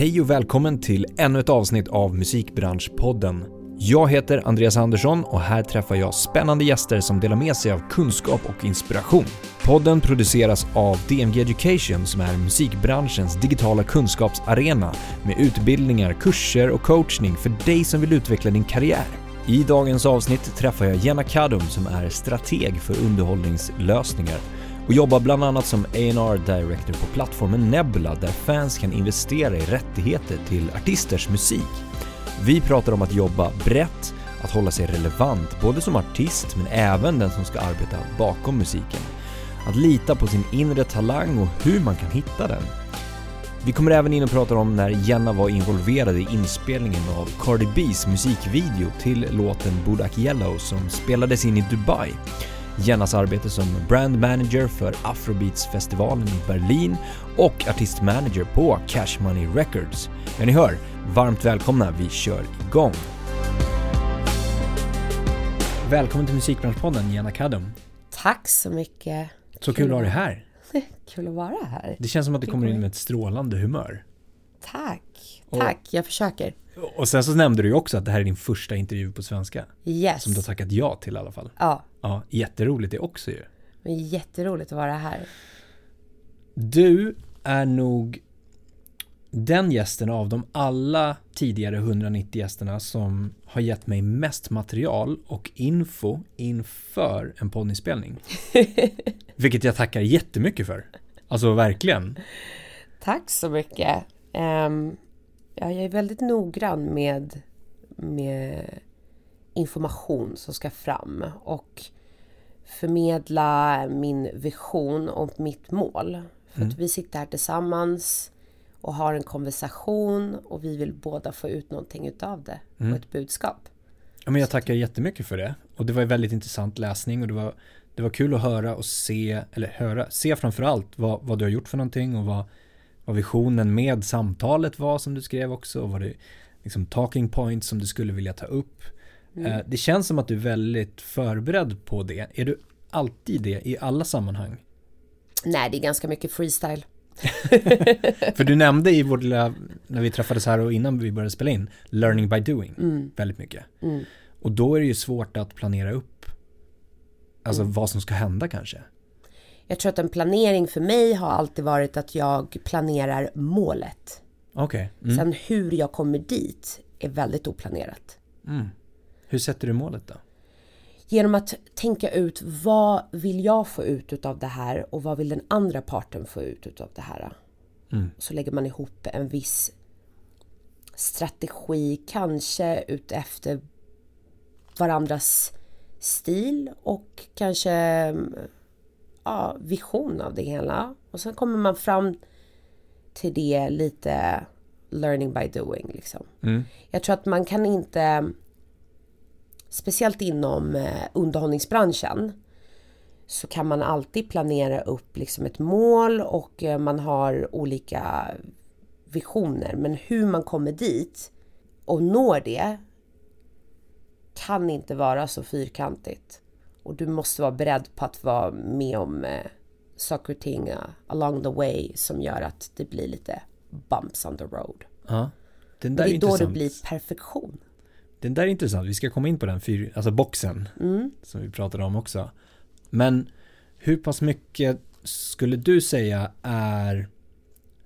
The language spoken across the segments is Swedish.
Hej och välkommen till ännu ett avsnitt av Musikbranschpodden. Jag heter Andreas Andersson och här träffar jag spännande gäster som delar med sig av kunskap och inspiration. Podden produceras av DMG Education som är musikbranschens digitala kunskapsarena med utbildningar, kurser och coachning för dig som vill utveckla din karriär. I dagens avsnitt träffar jag Jenna Kadum som är strateg för underhållningslösningar och jobbar bland annat som A&R Director på plattformen Nebula där fans kan investera i rättigheter till artisters musik. Vi pratar om att jobba brett, att hålla sig relevant både som artist men även den som ska arbeta bakom musiken. Att lita på sin inre talang och hur man kan hitta den. Vi kommer även in och pratar om när Jenna var involverad i inspelningen av Cardi B's musikvideo till låten Bodak Yellow som spelades in i Dubai. Jennas arbete som brand manager för Afrobeats-festivalen i Berlin och artistmanager på Cash Money Records. Ja, ni hör, varmt välkomna, vi kör igång! Välkommen till Musikbranschpodden, Jenna Kadum. Tack så mycket. Så kul att ha dig här. Kul att vara här. Det känns som att du kommer in med ett strålande humör. Tack. Tack, jag försöker. Och sen så nämnde du ju också att det här är din första intervju på svenska. Yes. Som du har tackat ja till i alla fall. Ja, Ja, jätteroligt det också ju. men jätteroligt att vara här. Du är nog den gästen av de alla tidigare 190 gästerna som har gett mig mest material och info inför en poddinspelning. Vilket jag tackar jättemycket för. Alltså verkligen. Tack så mycket. Ehm, ja, jag är väldigt noggrann med, med information som ska fram och förmedla min vision och mitt mål. För att vi sitter här tillsammans och har en konversation och vi vill båda få ut någonting utav det och ett budskap. Ja, men jag tackar jättemycket för det. Och det var en väldigt intressant läsning och det var, det var kul att höra och se, eller höra, se framförallt vad, vad du har gjort för någonting och vad, vad visionen med samtalet var som du skrev också och vad det liksom talking points som du skulle vilja ta upp. Eh, Det känns som att du är väldigt förberedd på det. Är du alltid det i alla sammanhang? Nej, det är ganska mycket freestyle. För du nämnde i vårt lilla, när vi träffades här och innan vi började spela in, learning by doing väldigt mycket. Mm. Och då är det ju svårt att planera upp alltså Mm. vad som ska hända kanske. Jag tror att en planering för mig har alltid varit att jag planerar målet. Okej. Mm. Sen hur jag kommer dit är väldigt oplanerat. Hur sätter du målet då? Genom att tänka ut vad vill jag få ut utav det här och vad vill den andra parten få ut utav det här. Så lägger man ihop en viss strategi, kanske utefter varandras stil och kanske ja, vision av det hela. Och sen kommer man fram till det lite learning by doing liksom. Jag tror att man kan inte speciellt inom eh, underhållningsbranschen så kan man alltid planera upp liksom ett mål och eh, man har olika visioner. Men hur man kommer dit och når det kan inte vara så fyrkantigt. Och du måste vara beredd på att vara med om eh, saker och ting along the way som gör att det blir lite bumps on the road. Ja. Den Och där det är är då det intressant. blir perfektion. Den där är intressant. Vi ska komma in på den fyr, alltså boxen Mm. som vi pratade om också. Men hur pass mycket skulle du säga är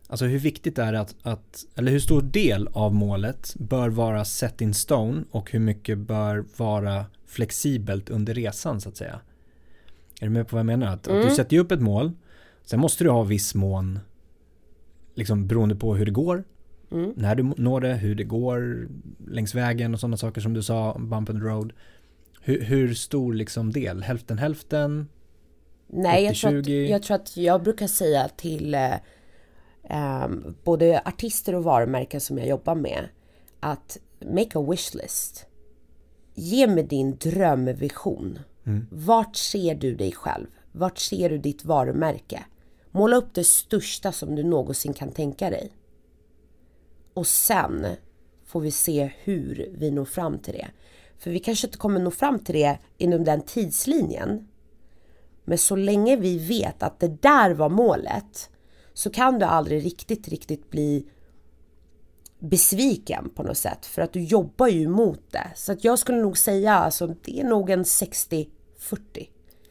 Alltså hur viktigt är det att, att, eller hur stor del av målet bör vara set in stone och hur mycket bör vara flexibelt under resan så att säga? Är du med på vad jag menar? Att, att du sätter ju upp ett mål, sen måste du ha viss mån, liksom beroende på hur det går, när du når det, hur det går längs vägen och sådana saker som du sa, bump and road. Hur, hur stor liksom del? Hälften hälften? Nej, jag tror, att, 80-20. jag tror att jag brukar säga till eh, ehm, både artister och varumärken som jag jobbar med att make a wish list. Ge mig din drömvision. Vart ser du dig själv? Vart ser du ditt varumärke? Måla upp det största som du någonsin kan tänka dig. Och sen får vi se hur vi når fram till det. För vi kanske inte kommer nå fram till det inom den tidslinjen. Men så länge vi vet att det där var målet så kan du aldrig riktigt, riktigt bli besviken på något sätt för att du jobbar ju emot det. Så att jag skulle nog säga alltså det är nog en 60-40.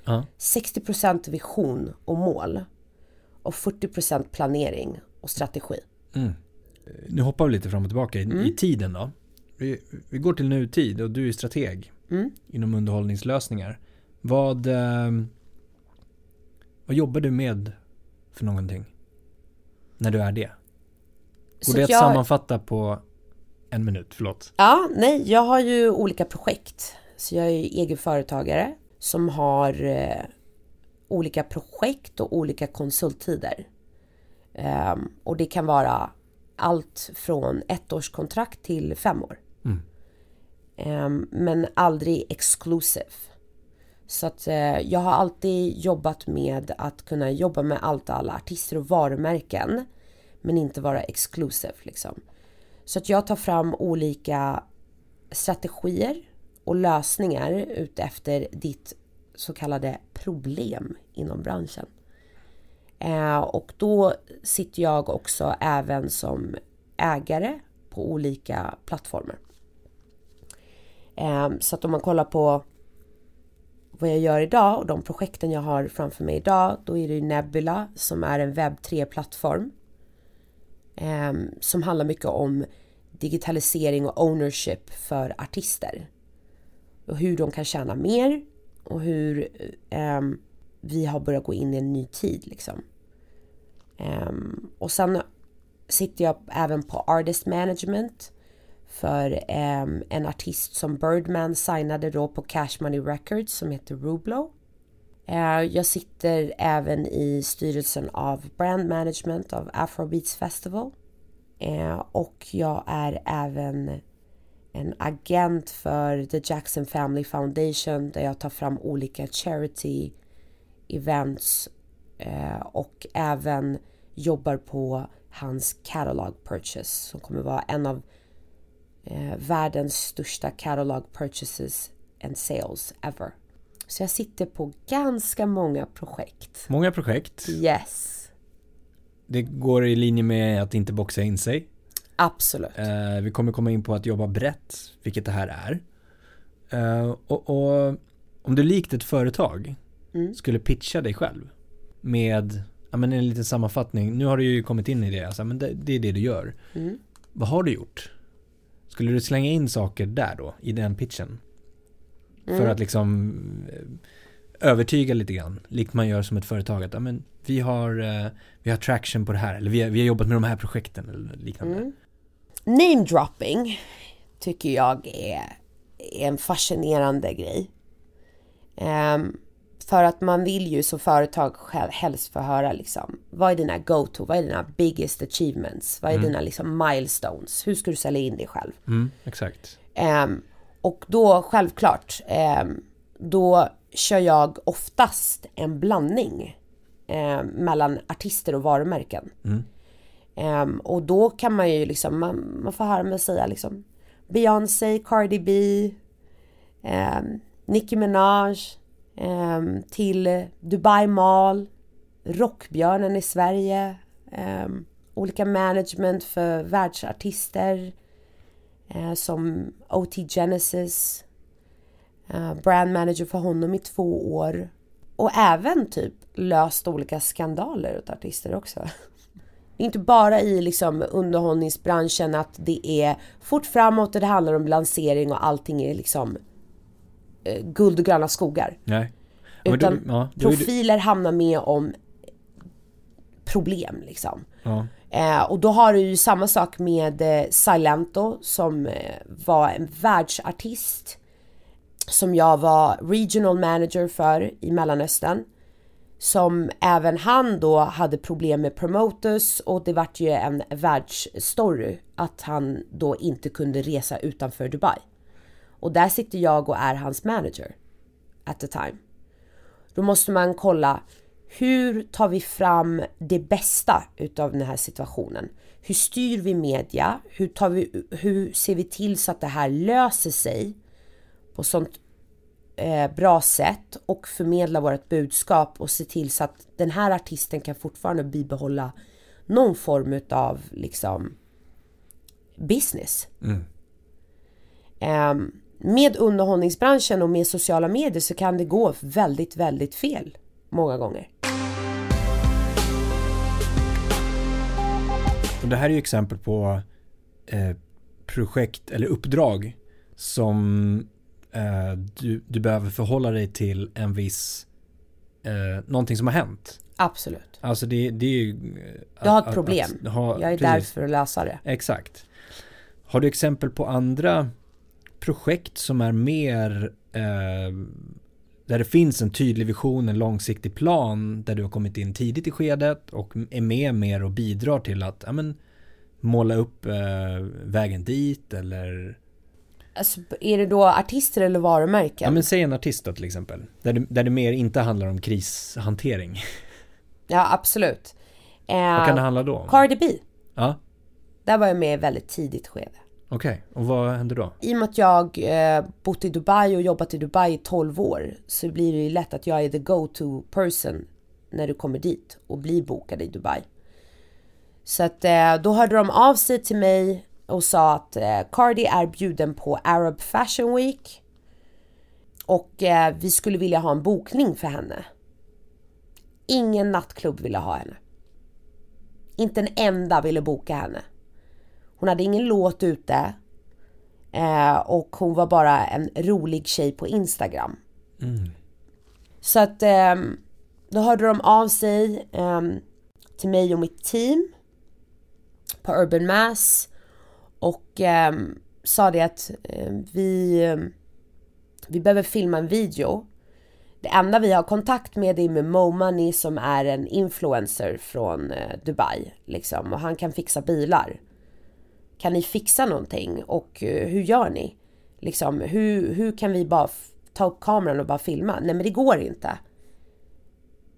Ja. 60% vision och mål och 40% planering och strategi. Nu hoppar vi lite fram och tillbaka i, Mm. i tiden då. Vi, vi går till nutid och du är strateg Mm. inom underhållningslösningar. Vad, eh, vad jobbar du med för någonting? När du är det? Går Så det att jag- sammanfatta på en minut? Förlåt. Ja, nej, jag har ju olika projekt. Så jag är egen företagare som har eh, olika projekt och olika konsulttider. Ehm, och det kan vara allt från ett års kontrakt till fem år. Ehm, men aldrig exclusive. Så att eh, jag har alltid jobbat med att kunna jobba med allt alla artister och varumärken. Men inte vara exclusive liksom. Så att jag tar fram olika strategier och lösningar utefter ditt så kallade problem inom branschen. Eh, och då sitter jag också även som ägare på olika plattformar. Eh, så att om man kollar på vad jag gör idag och de projekten jag har framför mig idag, då är det ju Nebula som är en webb 3-plattform. Eh, som handlar mycket om digitalisering och ownership för artister. Och hur de kan tjäna mer och hur eh, vi har börjat gå in i en ny tid liksom. Um, och sen sitter jag även på Artist Management för um, en artist som Birdman signade då på Cash Money Records som heter Rublo. Uh, jag sitter även i styrelsen av Brand Management av Afrobeats Festival. Uh, och jag är även en agent för The Jackson Family Foundation där jag tar fram olika charity events och även jobbar på hans catalog purchase som kommer vara en av eh, världens största catalog purchases and sales ever. Så jag sitter på ganska många projekt. Många projekt. Yes, Det går i linje med att inte boxa in sig. absolut. Eh, vi kommer komma in på att jobba brett, vilket det här är. Eh, och, och om du likt ett företag Mm. skulle pitcha dig själv med ja, men en liten sammanfattning. Nu har du ju kommit in i det, alltså, men det, det är det du gör. Mm. Vad har du gjort? Skulle du slänga in saker där då, i den pitchen? För Mm. att liksom eh, övertyga lite grann, likt man gör som ett företag. Att ja, men vi, har, eh, vi har traction på det här, eller vi har, vi har jobbat med de här projekten eller liknande. Mm. Name dropping tycker jag är, är en fascinerande grej. Ehm, för att man vill ju som företag själv helst få höra liksom vad är dina go-to, vad är dina biggest achievements, vad är dina liksom milestones, hur ska du sälja in dig själv? Mm, exakt. Ehm, och då självklart, ehm, då kör jag oftast en blandning ehm, mellan artister och varumärken. Ehm, och då kan man ju liksom, man, man får höra mig säga liksom Beyoncé, Cardi B, Nicki Minaj, Ehm, till Dubai Mall, Rockbjörnen i Sverige, ehm, olika management för världsartister eh, som OT Genesis, eh, brand manager för honom i två år och även typ löst olika skandaler åt artister också. Det är inte bara i liksom underhållningsbranschen att det är fort framåt och det handlar om lansering och allting är liksom guld och gröna skogar. Nej. Men Utan då- ja, är du- profiler hamnar med om problem liksom. ja. Eh, och då har du ju samma sak med eh, Silento som eh, var en världsartist som jag var regional manager för i Mellanöstern. Som även han då hade problem med promoters och det vart ju en världsstory att han då inte kunde resa utanför Dubai. Och där sitter jag och är hans manager at the time. Då måste man kolla hur tar vi fram det bästa utav den här situationen? Hur styr vi media? Hur, tar vi, hur ser vi till så att det här löser sig på sånt eh, bra sätt och förmedla vårt budskap och se till så att den här artisten kan fortfarande bibehålla någon form utav liksom business. Ehm, med underhållningsbranschen och med sociala medier så kan det gå väldigt, väldigt fel många gånger. Och det här är ju exempel på eh, projekt eller uppdrag som eh, du, du behöver förhålla dig till en viss, eh, någonting som har hänt. Absolut. Alltså det, det är ju... Du har ett problem. ha, Jag är där för att lösa det. Exakt. Har du exempel på andra projekt som är mer eh, där det finns en tydlig vision, en långsiktig plan där du har kommit in tidigt i skedet och är med mer och bidrar till att ja, men, måla upp eh, vägen dit eller Alltså, är det då artister eller varumärken? Ja men säg en artist då till exempel. Där det, där det mer inte handlar om krishantering. Ja absolut. Eh, vad kan det handla då om? Cardi B. Ja. Där var jag med i väldigt tidigt skede. Okej, okay. och vad hände då? I och med att jag eh, bott i Dubai och jobbat i Dubai i 12 år så blir det ju lätt att jag är the go-to person när du kommer dit och blir bokad i Dubai. Så att eh, då hörde de av sig till mig och sa att eh, Cardi är bjuden på Arab Fashion Week och eh, vi skulle vilja ha en bokning för henne. Ingen nattklubb ville ha henne. Inte en enda ville boka henne. Hon hade ingen låt ute eh, och hon var bara en rolig tjej på Instagram. Mm. Så att eh, då hörde de av sig eh, till mig och mitt team på Urban Mass och eh, sa det att eh, vi, eh, vi behöver filma en video. Det enda vi har kontakt med är med Mo Money som är en influencer från eh, Dubai liksom och han kan fixa bilar. Kan ni fixa någonting och eh, hur gör ni? Liksom, hur, hur kan vi bara ta upp kameran och bara filma? Nej men det går inte.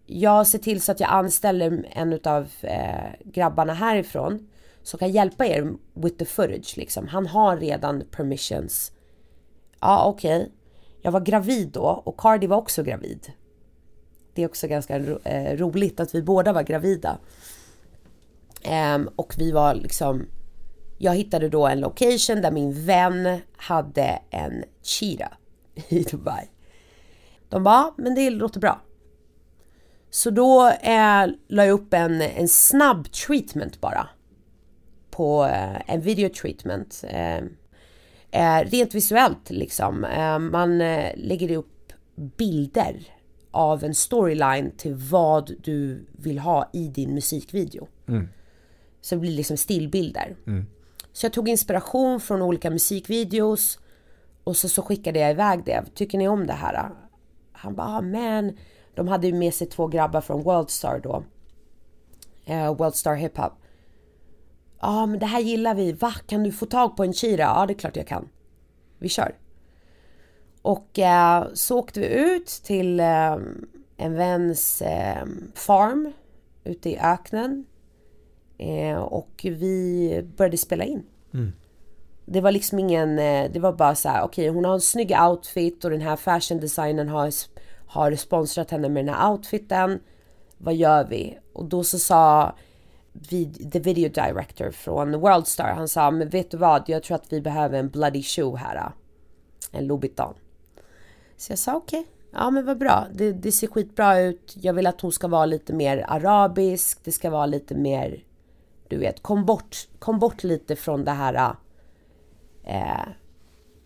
Jag ser till så att jag anställer en av eh, grabbarna härifrån som kan hjälpa er with the footage liksom. Han har redan permissions. Ja okej. Okay. Jag var gravid då och Cardi var också gravid. Det är också ganska ro eh, roligt att vi båda var gravida. Um, och vi var liksom jag hittade då en location där min vän hade en cheetah i Dubai. De bara, men det låter bra. Så då eh, la jag upp en, en snabb treatment bara. På eh, en video treatment. Eh, eh rent visuellt liksom. Eh, man eh, lägger upp bilder av en storyline till vad du vill ha i din musikvideo. Mm. Så det blir liksom stillbilder. Mm. Så jag tog inspiration från olika musikvideos och så, så skickade jag iväg det. Tycker ni om det här? Han bara, ah, men de hade ju med sig två grabbar från Worldstar då. Eh, Worldstar Hiphop. Ja, ah, men det här gillar vi. Va? Kan du få tag på en Chira? Ja, det är klart jag kan. Vi kör. Och eh, så åkte vi ut till eh, en väns eh, farm ute i öknen. Eh, och vi började spela in. Mm. Det var liksom ingen, eh, det var bara så här, okej okay, hon har en snygg outfit och den här fashion designern har, har sponsrat henne med den här outfiten. Vad gör vi? Och då så sa vi, the video director från Worldstar, han sa, men vet du vad, jag tror att vi behöver en bloody shoe här. En Louboutin. Så jag sa okej, okay. ja men vad bra, det, det ser skitbra ut. Jag vill att hon ska vara lite mer arabisk, det ska vara lite mer du vet, kom bort, kom bort lite från det här eh,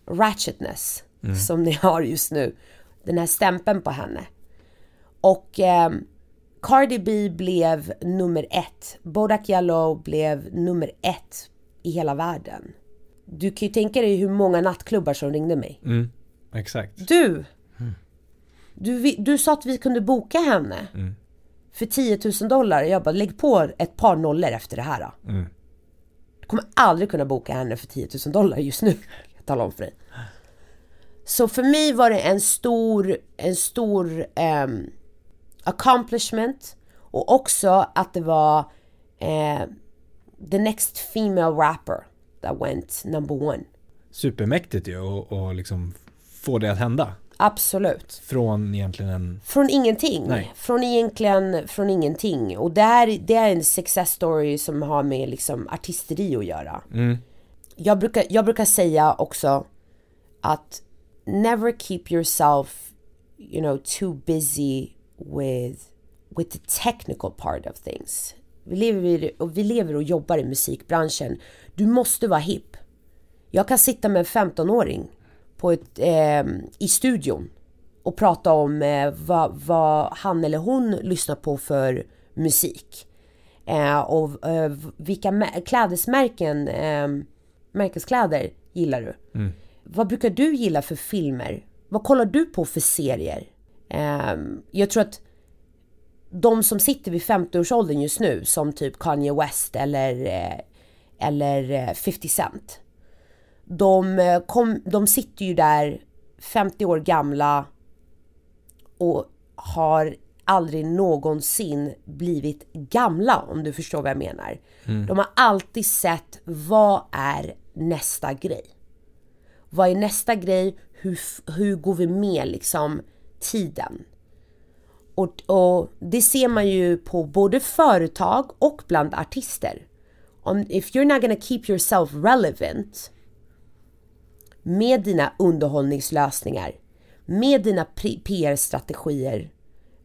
ratchetness mm. som ni har just nu. Den här stämpeln på henne. Och eh, Cardi B blev nummer ett. Bodak Yellow blev nummer ett i hela världen. Du kan ju tänka dig hur många nattklubbar som ringde mig. Mm, exakt. Du! Mm. Du, du sa att vi kunde boka henne. Mm för 10 000 dollar. Jag bara, lägg på ett par nollor efter det här. Mm. Du kommer aldrig kunna boka henne för 10 000 dollar just nu. Jag talar om för dig. Så för mig var det en stor, en stor um, accomplishment. Och också att det var uh, the next female rapper that went number one. Supermäktigt ju och, och liksom få det att hända. Absolut. Från egentligen en... Från ingenting. Nej. Från egentligen från ingenting. Och det är, det är en success story som har med liksom artisteri att göra. Mm. jag, brukar, jag brukar säga också att never keep yourself, you know, too busy with, with the technical part of things. Vi lever, och vi lever och jobbar i musikbranschen. Du måste vara hipp. Jag kan sitta med en 15-åring på ett, eh, i studion och prata om eh, vad, vad, han eller hon lyssnar på för musik. Eh, och eh, vilka klädesmärken, eh, märkeskläder gillar du? Mm. Vad brukar du gilla för filmer? Vad kollar du på för serier? Eh, jag tror att de som sitter vid 50-årsåldern just nu, som typ Kanye West eller, eh, eller 50 Cent. De, kom, de sitter ju där 50 år gamla och har aldrig någonsin blivit gamla om du förstår vad jag menar. Mm. De har alltid sett vad är nästa grej? Vad är nästa grej? Hur, hur går vi med liksom tiden? Och, och det ser man ju på både företag och bland artister. Om, if you're not gonna keep yourself relevant med dina underhållningslösningar, med dina PR-strategier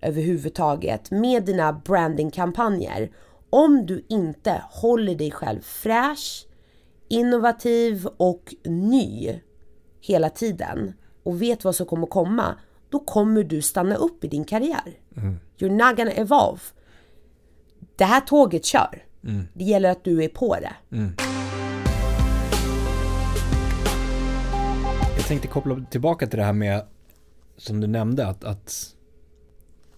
överhuvudtaget, med dina brandingkampanjer. Om du inte håller dig själv fräsch, innovativ och ny hela tiden och vet vad som kommer komma, då kommer du stanna upp i din karriär. Mm. You're not gonna evolve. Det här tåget kör. Mm. Det gäller att du är på det. Mm. Jag tänkte koppla tillbaka till det här med som du nämnde att, att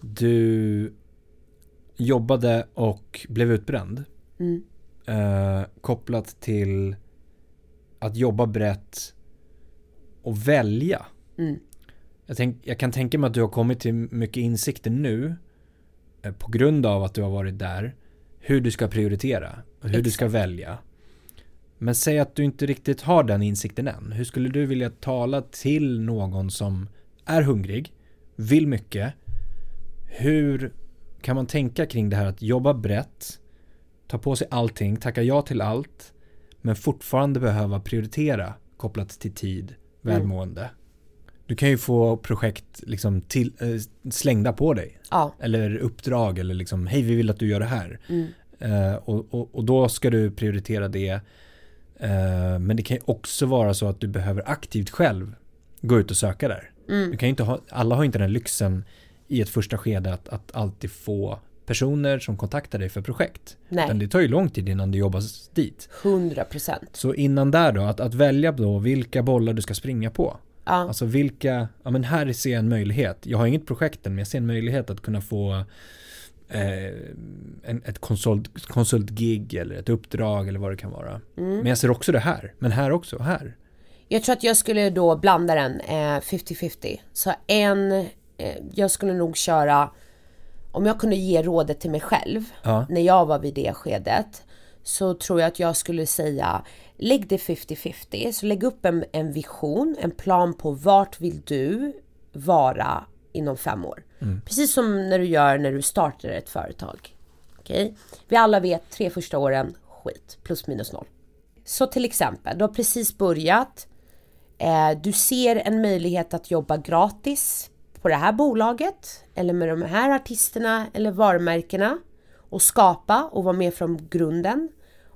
du jobbade och blev utbränd. Mm. Eh, kopplat till att jobba brett och välja. Mm. Jag, tänk, jag, kan tänka mig att du har kommit till mycket insikter nu eh, på grund av att du har varit där. Hur du ska prioritera och hur Exakt. du ska välja. Men säg att du inte riktigt har den insikten än. Hur skulle du vilja tala till någon som är hungrig, vill mycket. Hur kan man tänka kring det här att jobba brett, ta på sig allting, tacka ja till allt, men fortfarande behöva prioritera kopplat till tid, välmående. Mm. Du kan ju få projekt liksom till, äh, slängda på dig. Ja. Eller uppdrag eller liksom, hej vi vill att du gör det här. Mm. Uh, och, och, och, då ska du prioritera det. Uh, men det kan ju också vara så att du behöver aktivt själv gå ut och söka där. Mm. Du kan inte ha, alla har inte den lyxen i ett första skede att, att alltid få personer som kontaktar dig för projekt. Nej. Utan det tar ju lång tid innan du jobbar dit. 100%. Så innan där då, att, att välja då vilka bollar du ska springa på. Ja. Alltså vilka, ja men här ser jag en möjlighet. Jag har inget projekt än men jag ser en möjlighet att kunna få eh, en, ett konsult, konsultgig eller ett uppdrag eller vad det kan vara. Mm. Men jag ser också det här, men här också, här. Jag tror att jag skulle då blanda den eh, 50-50. Så en, eh, jag skulle nog köra, om jag kunde ge rådet till mig själv ja. när jag var vid det skedet, så tror jag att jag skulle säga lägg det 50-50. Så lägg upp en, en vision, en plan på vart vill du vara inom fem år. Mm. Precis som när du gör när du startar ett företag. Okay? Vi alla vet tre första åren, skit, plus minus noll. Så till exempel, du har precis börjat, Eh, du ser en möjlighet att jobba gratis på det här bolaget eller med de här artisterna eller varumärkena och skapa och vara med från grunden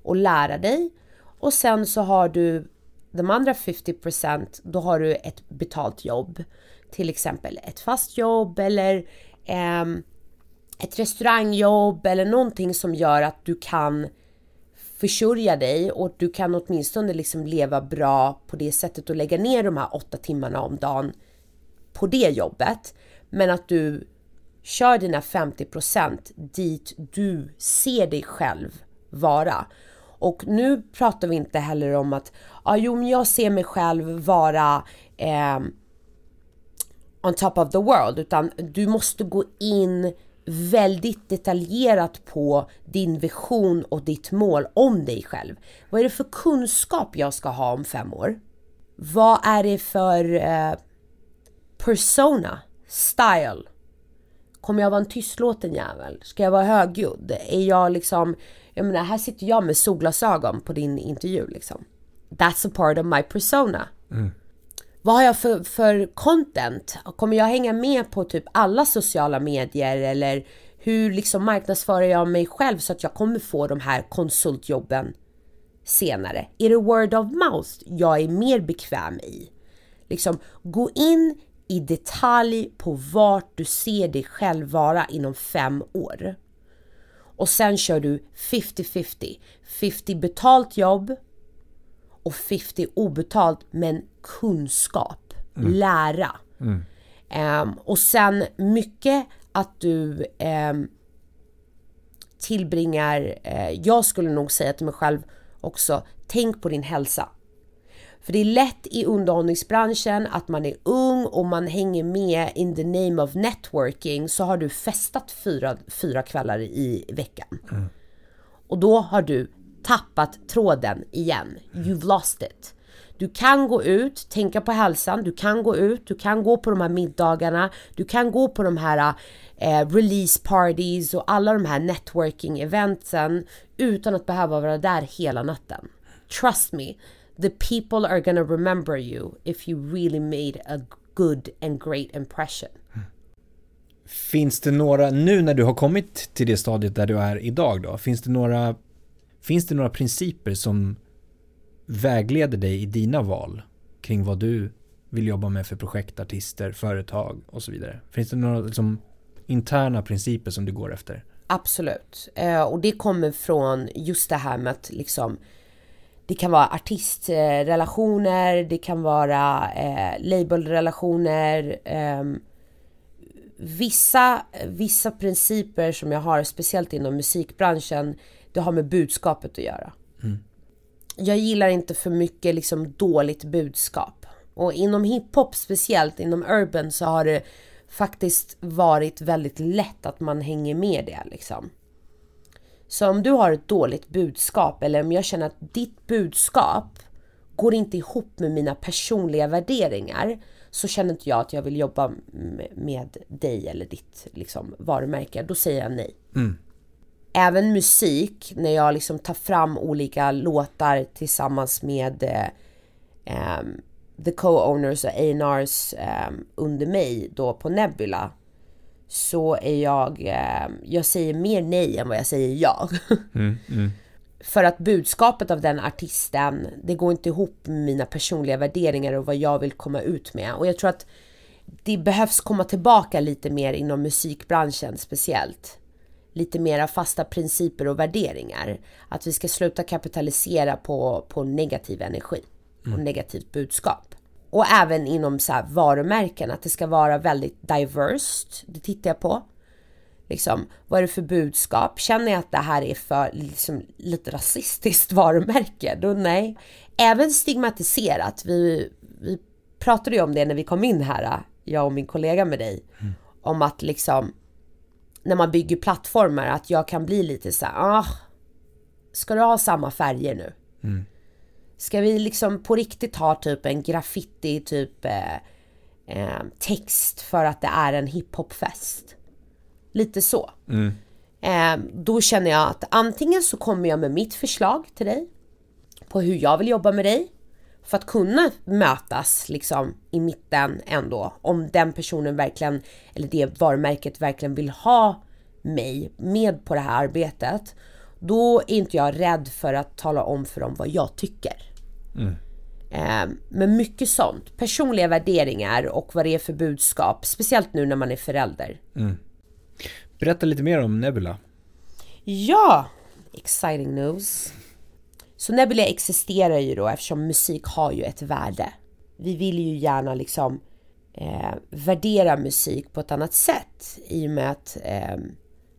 och lära dig. Och sen så har du de andra 50% då har du ett betalt jobb. Till exempel ett fast jobb eller eh, ett restaurangjobb eller någonting som gör att du kan försörja dig och du kan åtminstone liksom leva bra på det sättet och lägga ner de här åtta timmarna om dagen på det jobbet. Men att du kör dina 50% dit du ser dig själv vara. Och nu pratar vi inte heller om att, ja jo men jag ser mig själv vara eh, on top of the world, utan du måste gå in väldigt detaljerat på din vision och ditt mål om dig själv. Vad är det för kunskap jag ska ha om fem år? Vad är det för eh, persona, style? Kommer jag vara en tystlåten jävel? Ska jag vara högljudd? Är jag liksom, jag menar här sitter jag med solglasögon på din intervju liksom. That's a part of my persona. Mm. Vad har jag för, för content? Kommer jag hänga med på typ alla sociala medier eller hur liksom marknadsför jag mig själv så att jag kommer få de här konsultjobben senare? Är det word of mouth jag är mer bekväm i? Liksom, gå in i detalj på vart du ser dig själv vara inom fem år. Och sen kör du 50-50. 50 betalt jobb och 50 obetalt men kunskap, lära. Um, och sen mycket att du um, tillbringar, uh, jag skulle nog säga till mig själv också, tänk på din hälsa. För det är lätt i underhållningsbranschen att man är ung och man hänger med in the name of networking så har du festat fyra, fyra kvällar i veckan. Mm. Och då har du tappat tråden igen. You've lost it. Du kan gå ut, tänka på hälsan, du kan gå ut, du kan gå på de här middagarna, du kan gå på de här eh, release parties och alla de här networking eventsen utan att behöva vara där hela natten. Trust me, the people are gonna remember you if you really made a good and great impression. Finns det några, nu när du har kommit till det stadiet där du är idag då, finns det några, finns det några principer som vägleder dig i dina val kring vad du vill jobba med för projekt, artister, företag och så vidare? Finns det några liksom, interna principer som du går efter? Absolut. Eh, och det kommer från just det här med att liksom det kan vara artistrelationer, det kan vara eh, labelrelationer. Eh, vissa, vissa principer som jag har, speciellt inom musikbranschen, det har med budskapet att göra. Mm. Jag gillar inte för mycket liksom dåligt budskap. Och inom hiphop speciellt, inom urban så har det faktiskt varit väldigt lätt att man hänger med det liksom. Så om du har ett dåligt budskap eller om jag känner att ditt budskap går inte ihop med mina personliga värderingar så känner inte jag att jag vill jobba med dig eller ditt liksom, varumärke. Då säger jag nej. Mm. Även musik, när jag liksom tar fram olika låtar tillsammans med eh, um, the co-owners och A&Rs um, under mig då på Nebula så är jag, eh, jag säger mer nej än vad jag säger ja. Mm, mm. För att budskapet av den artisten, det går inte ihop med mina personliga värderingar och vad jag vill komma ut med. Och jag tror att det behövs komma tillbaka lite mer inom musikbranschen speciellt. Lite mera fasta principer och värderingar. Att vi ska sluta kapitalisera på, på negativ energi och mm. negativt budskap. Och även inom så här varumärken, att det ska vara väldigt diverse. Det tittar jag på. Liksom, vad är det för budskap? Känner jag att det här är för liksom, lite rasistiskt varumärke? Då nej. Även stigmatiserat. Vi, vi pratade ju om det när vi kom in här, jag och min kollega med dig. Mm. Om att liksom, när man bygger plattformar, att jag kan bli lite så här, ah, ska du ha samma färger nu? Mm. Ska vi liksom på riktigt ha typ en graffiti typ eh, eh, text för att det är en hiphopfest? Lite så. Mm. Eh, då känner jag att antingen så kommer jag med mitt förslag till dig på hur jag vill jobba med dig för att kunna mötas liksom i mitten ändå om den personen verkligen eller det varumärket verkligen vill ha mig med på det här arbetet. Då är inte jag rädd för att tala om för dem vad jag tycker. Mm. Eh, men mycket sånt. Personliga värderingar och vad det är för budskap. Speciellt nu när man är förälder. Mm. Berätta lite mer om Nebula. Ja! Exciting news. Så Nebula existerar ju då eftersom musik har ju ett värde. Vi vill ju gärna liksom eh, värdera musik på ett annat sätt i och med att eh,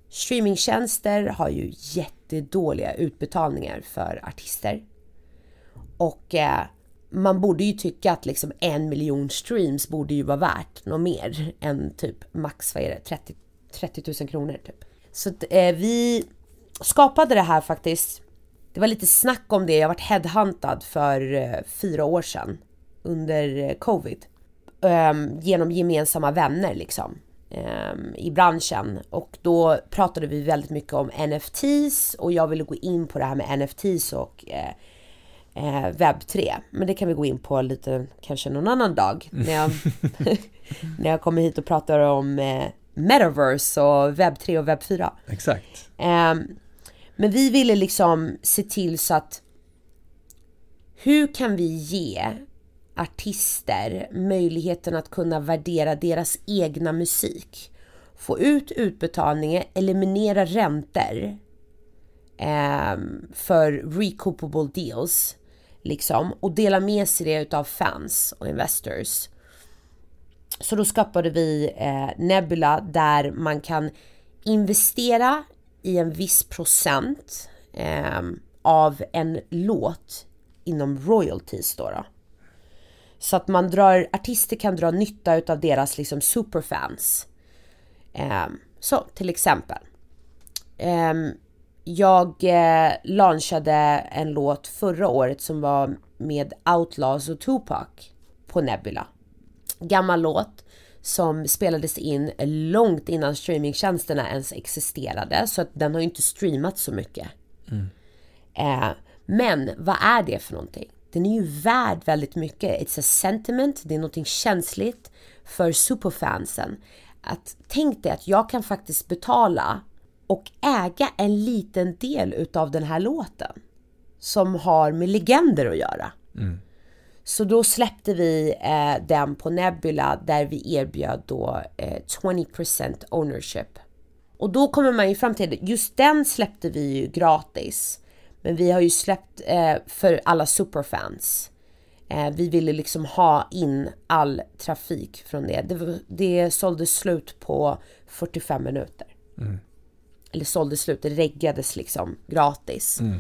streamingtjänster har ju jättedåliga utbetalningar för artister. Och eh, man borde ju tycka att liksom en miljon streams borde ju vara värt något mer än typ max, vad är det, 30, 30 000 kronor typ. Så eh, vi skapade det här faktiskt. Det var lite snack om det. Jag varit headhuntad för eh, fyra år sedan under eh, covid. Um, genom gemensamma vänner liksom um, i branschen och då pratade vi väldigt mycket om NFTs och jag ville gå in på det här med NFTs och eh, webb 3. Men det kan vi gå in på lite kanske någon annan dag. När jag, när jag kommer hit och pratar om eh, metaverse och webb 3 och webb 4. Exakt. Eh, men vi ville liksom se till så att hur kan vi ge artister möjligheten att kunna värdera deras egna musik? Få ut utbetalningar, eliminera räntor eh, för recoupable deals liksom och dela med sig det utav fans och investors. Så då skapade vi eh, Nebula där man kan investera i en viss procent eh, av en låt inom royalties då. då. Så att man drar, artister kan dra nytta utav deras liksom superfans. Eh, så till exempel. Eh, jag eh, launchade en låt förra året som var med Outlaws och Tupac på Nebula. Gammal låt som spelades in långt innan streamingtjänsterna ens existerade så att den har ju inte streamat så mycket. Mm. Eh, men vad är det för någonting? Den är ju värd väldigt mycket. It's a sentiment, det är någonting känsligt för superfansen. Att tänk dig att jag kan faktiskt betala och äga en liten del utav den här låten. Som har med legender att göra. Mm. Så då släppte vi eh, den på Nebula där vi erbjöd då eh, 20% ownership. Och då kommer man ju fram till, just den släppte vi ju gratis. Men vi har ju släppt eh, för alla superfans. Eh, vi ville liksom ha in all trafik från det. Det, det sålde slut på 45 minuter. Mm. Eller sålde slut, det reggades liksom gratis. Mm.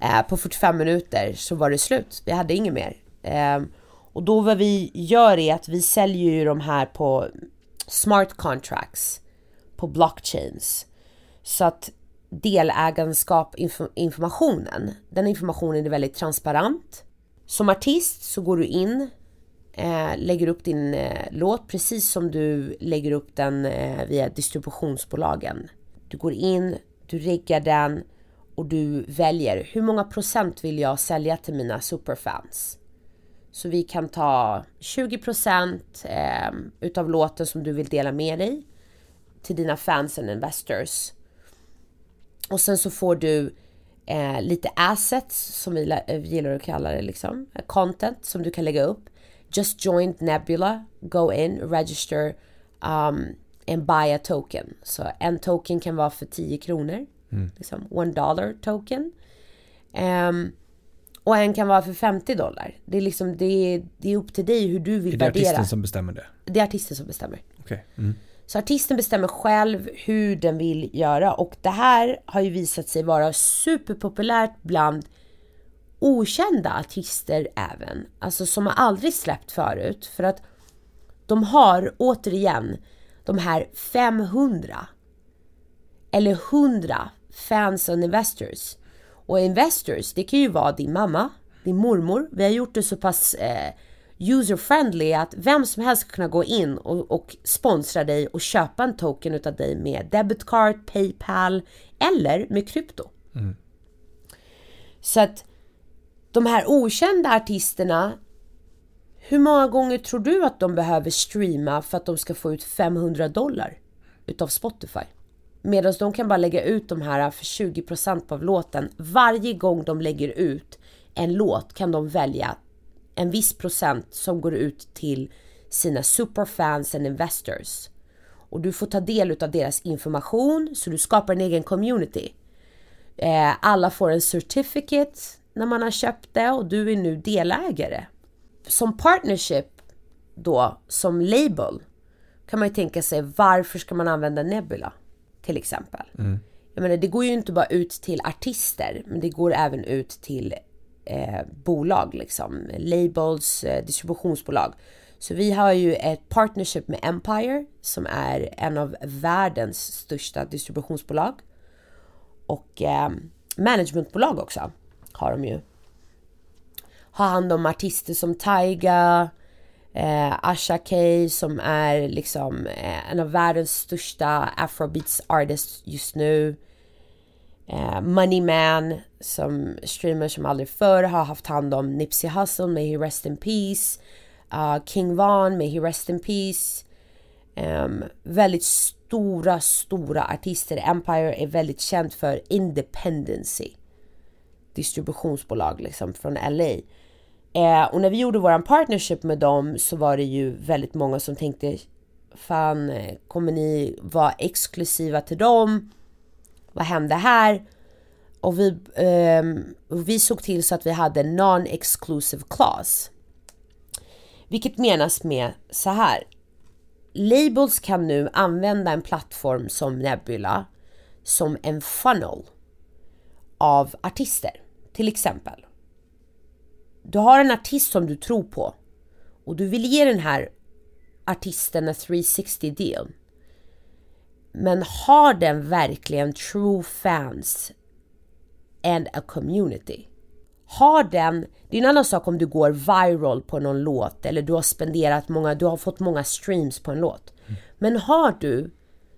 Eh, på 45 minuter så var det slut. Vi hade inget mer. Ehm, och då vad vi gör är att vi säljer ju de här på smart contracts. På blockchains. Så att delägarskap informationen. Den informationen är väldigt transparent. Som artist så går du in, eh, lägger upp din eh, låt precis som du lägger upp den eh, via distributionsbolagen. Du går in, du riggar den och du väljer hur många procent vill jag sälja till mina superfans. Så vi kan ta 20 procent eh, utav låten som du vill dela med dig till dina fans and investors. Och sen så får du eh, lite assets som vi gillar att kalla det liksom. Content som du kan lägga upp. Just joined Nebula. Go in, register um, and buy a token. Så en token kan vara för 10 kronor. Mm. Liksom, one dollar token. Um, och en kan vara för 50 dollar. Det är liksom, det är, det är upp till dig hur du vill värdera. Är det värdera. artisten som bestämmer det? Det är artisten som bestämmer. Okay. Mm. Så artisten bestämmer själv hur den vill göra och det här har ju visat sig vara superpopulärt bland okända artister även. Alltså som har aldrig släppt förut för att de har återigen de här 500 eller 100 fans och investors. Och investors, det kan ju vara din mamma, din mormor. Vi har gjort det så pass eh, user-friendly att vem som helst ska kunna gå in och, och sponsra dig och köpa en token utav dig med debitcard, Paypal eller med krypto. Mm. Så att de här okända artisterna hur många gånger tror du att de behöver streama för att de ska få ut 500 dollar utav Spotify? Medan de kan bara lägga ut de här för 20% av låten. Varje gång de lägger ut en låt kan de välja en viss procent som går ut till sina superfans and investors. Och du får ta del av deras information så du skapar en egen community. Eh, alla får en certificate när man har köpt det och du är nu delägare. Som partnership då, som label, kan man ju tänka sig varför ska man använda Nebula? Till exempel. Mm. Jag menar, det går ju inte bara ut till artister, men det går även ut till eh, bolag, liksom, labels, eh, distributionsbolag. Så vi har ju ett partnership med Empire som är en av världens största distributionsbolag. Och eh, managementbolag också har de ju. Har hand om artister som Tyga, eh, Asha K som är liksom eh, en av världens största afrobeats artists just nu. eh, Money Man som streamer som aldrig förr har haft hand om Nipsey Hussle, May He Rest In Peace. Uh, King Von, May He Rest In Peace. Um, väldigt stora, stora artister. Empire är väldigt känt för independency. Distributionsbolag liksom från LA. Eh, och när vi gjorde våran partnership med dem så var det ju väldigt många som tänkte Fan, eh, kommer ni vara exklusiva till dem? Vad hände här? Och vi, eh, vi såg till så att vi hade non-exclusive clause. Vilket menas med så här. Labels kan nu använda en plattform som Nebula som en funnel av artister. Till exempel. Du har en artist som du tror på och du vill ge den här artisten en 360 deal. Men har den verkligen true fans and a community? Har den, det är en annan sak om du går viral på någon låt eller du har spenderat många, du har fått många streams på en låt. Mm. Men har du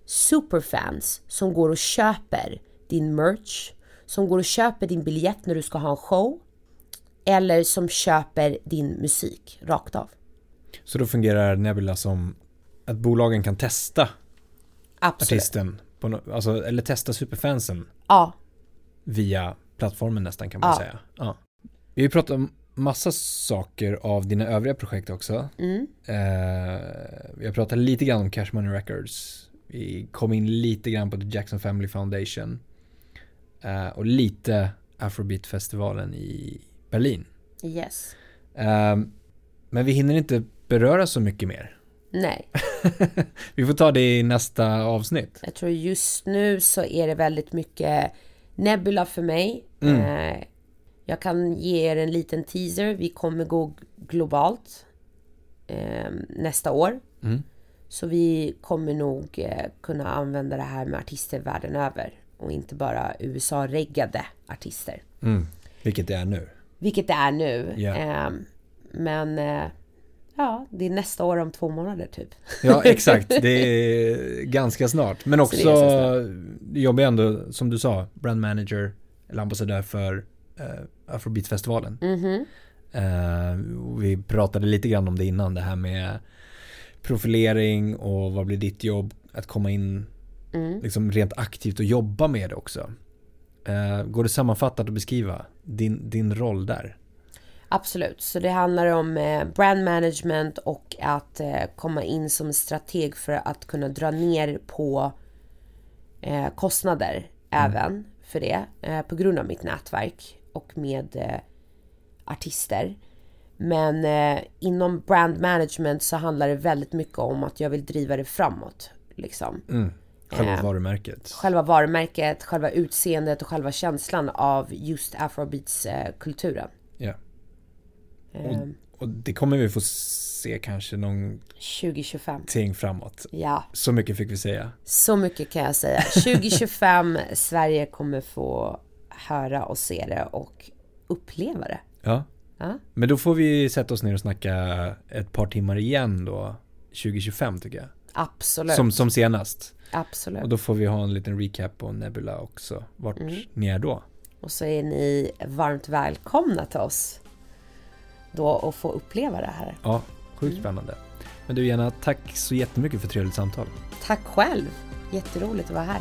superfans som går och köper din merch, som går och köper din biljett när du ska ha en show eller som köper din musik rakt av. Så då fungerar Nebula som att bolagen kan testa Absolut. artisten, no alltså, eller testa superfansen ja. via plattformen nästan kan man Ja. säga. Ja. Vi har ju pratat om massa saker av dina övriga projekt också. Mm. Eh, vi har pratat lite grann om Cash Money Records. Vi kom in lite grann på The Jackson Family Foundation. Eh, och lite Afrobeat-festivalen i Berlin. Yes. Eh, men vi hinner inte beröra så mycket mer. Nej. vi får ta det i nästa avsnitt. Jag tror just nu så är det väldigt mycket Nebula för mig. Mm. Eh, jag kan ge er en liten teaser. Vi kommer gå globalt eh, nästa år. Mm. Så vi kommer nog eh, kunna använda det här med artister världen över. Och inte bara USA-reggade artister. Mm. Vilket det är nu. Vilket det är nu. Ja. Eh, men eh, ja, det är nästa år om två månader typ. Ja, exakt. Det är ganska snart. Men Så också, det jobbar jag ändå, som du sa, brand manager eller ambassadör för uh, Afrobeat-festivalen. Mhm. Eh, och vi pratade lite grann om det innan, det här med profilering och vad blir ditt jobb? Att komma in Mm. liksom rent aktivt och jobba med det också. Eh, går det sammanfattat att beskriva din, din roll där? Absolut, så det handlar om eh, brand management och att eh, komma in som strateg för att kunna dra ner på eh, kostnader även för det eh, på grund av mitt nätverk och med artister. Men inom brand management så handlar det väldigt mycket om att jag vill driva det framåt. Liksom. Mm. Själva Eh, varumärket. Själva varumärket, själva utseendet och själva känslan av just afrobeats-kulturen. Ja. Eh, Och det kommer vi få se kanske någonting 2025. framåt. Ja, Så mycket fick vi säga. så mycket kan jag säga. 2025, Sverige kommer få höra och se det och uppleva det. Ja. Ja. Men då får vi sätta oss ner och snacka ett par timmar igen då. 2025 tycker jag. Absolut. Som, som senast. Absolut. Och då får vi ha en liten recap på Nebula också. Vart Mm. ni är då. Och så är ni varmt välkomna till oss då och få uppleva det här. Ja, sjukt Mm. spännande. Men du Jenna, tack så jättemycket för ett trevligt samtal. Tack själv! Jätteroligt att vara här.